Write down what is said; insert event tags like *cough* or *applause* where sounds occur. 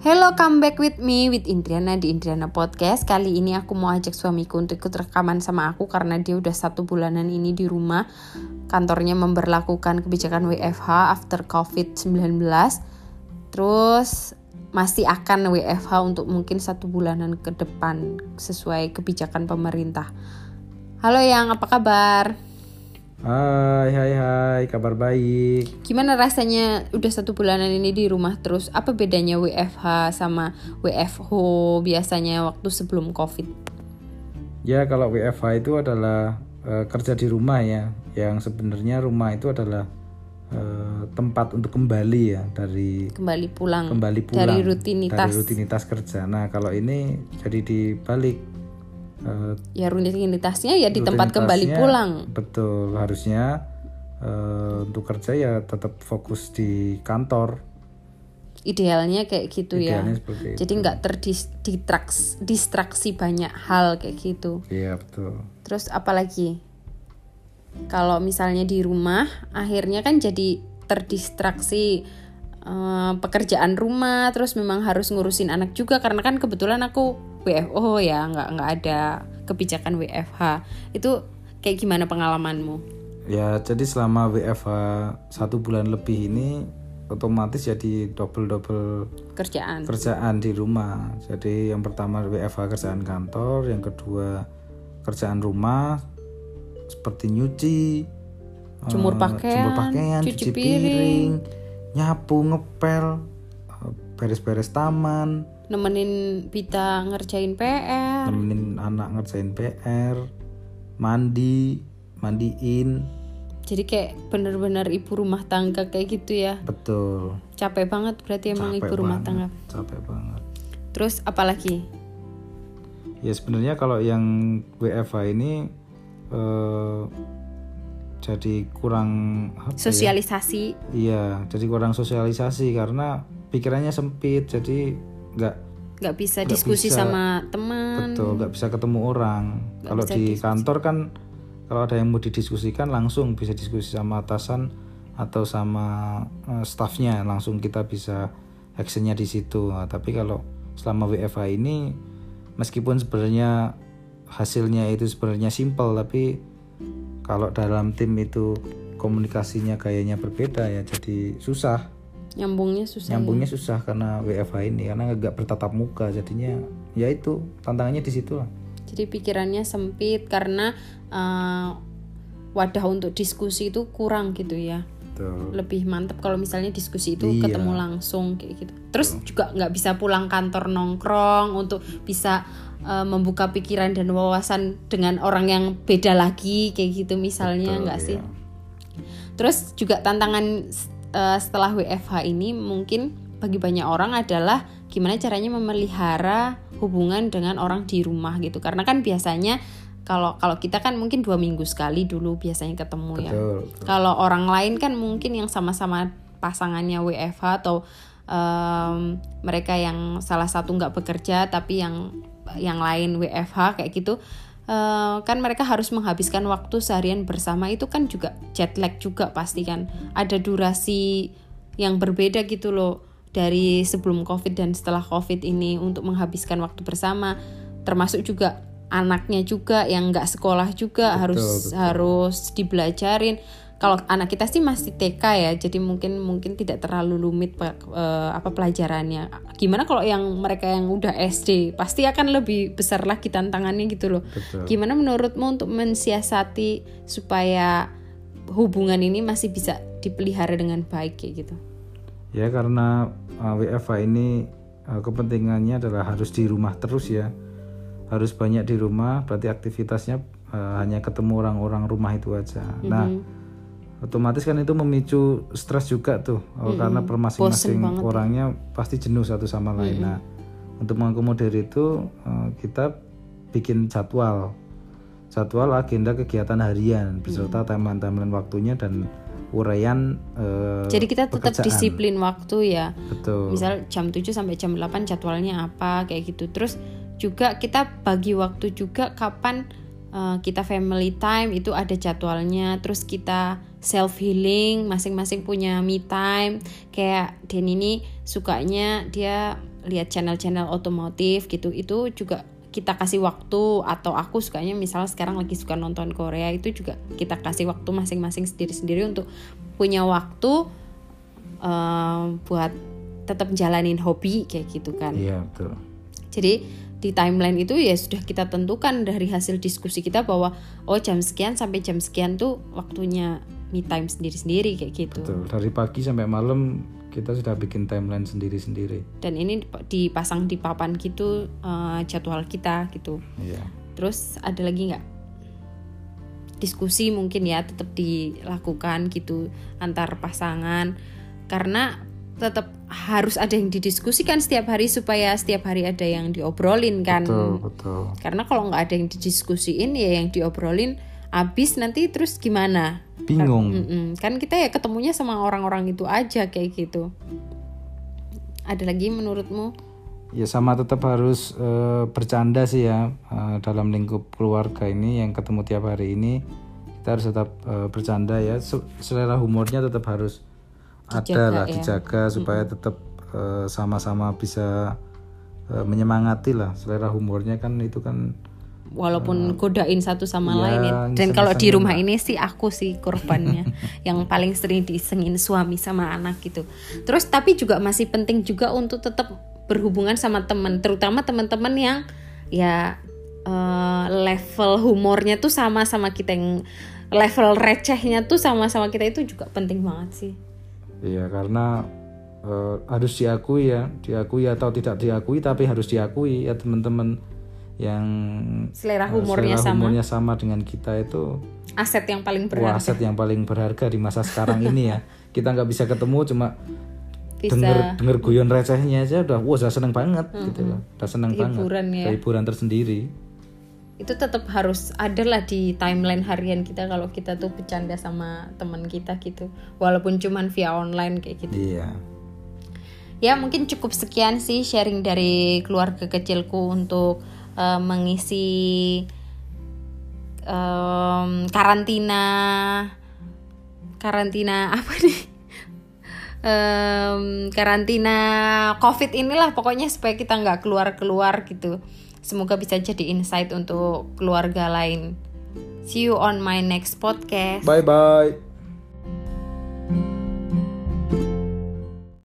Hello, come back with me with Indriana di Indriana Podcast. Kali ini aku mau ajak suamiku untuk ikut rekaman sama aku karena dia udah satu bulanan ini di rumah. Kantornya memberlakukan kebijakan WFH after COVID-19. Terus masih akan WFH untuk mungkin satu bulanan ke depan sesuai kebijakan pemerintah. Halo yang apa kabar? Hai, hai, hai, kabar baik. Gimana rasanya udah satu bulanan ini di rumah terus? Apa bedanya WFH sama WFH biasanya waktu sebelum COVID? Ya, kalau WFH itu adalah uh, kerja di rumah ya, yang sebenarnya rumah itu adalah uh, tempat untuk kembali ya dari kembali pulang, kembali pulang dari rutinitas dari rutinitas kerja. Nah, kalau ini jadi dibalik uh, ya rutinitasnya ya di tempat kembali pulang. Betul harusnya uh, untuk kerja ya tetap fokus di kantor. Idealnya kayak gitu ya. idealnya ya jadi nggak terdistraksi distraksi banyak hal kayak gitu. Iya betul. Terus apalagi kalau misalnya di rumah akhirnya kan jadi terdistraksi uh, pekerjaan rumah terus memang harus ngurusin anak juga karena kan kebetulan aku WFO ya nggak nggak ada kebijakan WFH itu kayak gimana pengalamanmu? Ya jadi selama WFH satu bulan lebih ini otomatis jadi double double kerjaan kerjaan di rumah. Jadi yang pertama WFH kerjaan kantor, yang kedua kerjaan rumah seperti nyuci, jemur eh, pakaian, jemur pakaian cuci, cuci piring, piring, nyapu, ngepel, eh, beres-beres taman nemenin Pita ngerjain PR nemenin anak ngerjain PR mandi mandiin. Jadi kayak bener-bener ibu rumah tangga kayak gitu ya. Betul. Capek banget berarti emang capek ibu rumah tangga. capek banget. Terus apalagi ya sebenarnya kalau yang WFH ini uh, jadi kurang apa ya? sosialisasi. Ya? iya jadi kurang sosialisasi karena pikirannya sempit jadi nggak nggak bisa gak diskusi bisa, sama teman. Betul nggak bisa ketemu orang. Kalau di diskusi. kantor kan kalau ada yang mau didiskusikan langsung bisa diskusi sama atasan atau sama uh, staffnya. Langsung kita bisa actionnya di situ. Nah, tapi kalau selama WFH ini meskipun sebenarnya hasilnya itu sebenarnya simple tapi kalau dalam tim itu komunikasinya kayaknya berbeda ya jadi susah nyambungnya susah nyambungnya ya? susah karena WFH ini karena nggak bertatap muka jadinya ya itu tantangannya di situ lah jadi pikirannya sempit karena uh, wadah untuk diskusi itu kurang gitu ya Betul. lebih mantap kalau misalnya diskusi itu iya. ketemu langsung kayak gitu terus Betul. juga nggak bisa pulang kantor nongkrong untuk bisa uh, membuka pikiran dan wawasan dengan orang yang beda lagi kayak gitu misalnya nggak iya. sih terus juga tantangan uh, setelah WFH ini mungkin bagi banyak orang adalah gimana caranya memelihara hubungan dengan orang di rumah gitu karena kan biasanya kalau kalau kita kan mungkin dua minggu sekali dulu biasanya ketemu ya. betul, ya betul. kalau orang lain kan mungkin yang sama-sama pasangannya WFH atau um, mereka yang salah satu nggak bekerja tapi yang yang lain WFH kayak gitu uh, kan mereka harus menghabiskan waktu seharian bersama. Itu kan juga jet lag juga pasti kan. Ada durasi yang berbeda gitu loh dari sebelum covid dan setelah covid ini untuk menghabiskan waktu bersama. Termasuk juga anaknya juga yang nggak sekolah juga betul, harus betul. harus dibelajarin kalau anak kita sih masih TK ya jadi mungkin mungkin tidak terlalu rumit uh, apa pelajarannya. Gimana kalau yang mereka yang udah SD pasti akan lebih besar lagi tantangannya gitu loh. Betul. gimana menurutmu untuk mensiasati supaya hubungan ini masih bisa dipelihara dengan baik kayak gitu? Ya karena uh, eh, WFA ini uh, kepentingannya adalah harus di rumah terus ya. Harus banyak di rumah berarti aktivitasnya uh, hanya ketemu orang-orang rumah itu aja. Mm -hmm. nah otomatis kan itu memicu stres juga tuh mm -hmm. karena per masing-masing orangnya ya. pasti jenuh satu sama lain. Mm -hmm. Nah, untuk mengakomodir itu eh, kita bikin jadwal jadwal agenda kegiatan harian beserta timeline-timeline waktunya dan uraian uh, Jadi kita tetap pekerjaan. disiplin waktu ya. Betul. Misal jam 7 sampai jam 8 jadwalnya apa kayak gitu. Terus juga kita bagi waktu juga kapan uh, kita family time itu ada jadwalnya. Terus kita self healing masing-masing punya me time kayak Den ini sukanya dia lihat channel-channel otomotif gitu itu juga kita kasih waktu atau aku sukanya misalnya sekarang lagi suka nonton Korea itu juga kita kasih waktu masing-masing sendiri-sendiri untuk punya waktu uh, buat tetap jalanin hobi kayak gitu kan. Iya betul. Jadi di timeline itu ya sudah kita tentukan dari hasil diskusi kita bahwa oh jam sekian sampai jam sekian tuh waktunya me time sendiri-sendiri kayak gitu. Betul. Dari pagi sampai malam kita sudah bikin timeline sendiri-sendiri. Dan ini dipasang di papan gitu uh, jadwal kita gitu. Iya. Terus ada lagi nggak? Diskusi mungkin ya tetap dilakukan gitu antar pasangan karena tetap harus ada yang didiskusikan setiap hari supaya setiap hari ada yang diobrolin kan. Betul, betul. Karena kalau nggak ada yang didiskusiin ya yang diobrolin habis nanti terus gimana? Bingung. Kan, kan kita ya ketemunya sama orang-orang itu aja kayak gitu. Ada lagi menurutmu? Ya sama tetap harus uh, bercanda sih ya uh, dalam lingkup keluarga ini yang ketemu tiap hari ini kita harus tetap uh, bercanda ya selera humornya tetap harus ada lah ya. dijaga supaya tetap uh, sama-sama bisa uh, menyemangati lah selera humornya kan itu kan walaupun uh, godain satu sama ya, lain ya. Dan kalau di rumah ini sih aku sih korbannya *laughs* yang paling sering disengin suami sama anak gitu. Terus tapi juga masih penting juga untuk tetap berhubungan sama teman, terutama teman-teman yang ya uh, level humornya tuh sama sama kita yang level recehnya tuh sama-sama kita itu juga penting banget sih. Iya karena uh, harus diakui ya, diakui atau tidak diakui tapi harus diakui ya teman-teman yang selera eh, humornya, selera humornya sama. sama dengan kita itu aset yang paling berharga. aset yang paling berharga di masa sekarang ini ya. *laughs* Kita nggak bisa ketemu cuma bisa. denger denger guyon recehnya aja udah wah udah seneng banget mm -hmm. gitu loh. Udah seneng hiburan banget. Ya. Hiburan tersendiri itu tetap harus ada lah di timeline harian kita kalau kita tuh bercanda sama teman kita gitu walaupun cuman via online kayak gitu iya ya mungkin cukup sekian sih sharing dari keluarga kecilku untuk uh, mengisi um, karantina karantina apa nih *laughs* um, karantina covid inilah pokoknya supaya kita nggak keluar keluar gitu Semoga bisa jadi insight untuk keluarga lain. See you on my next podcast. Bye bye.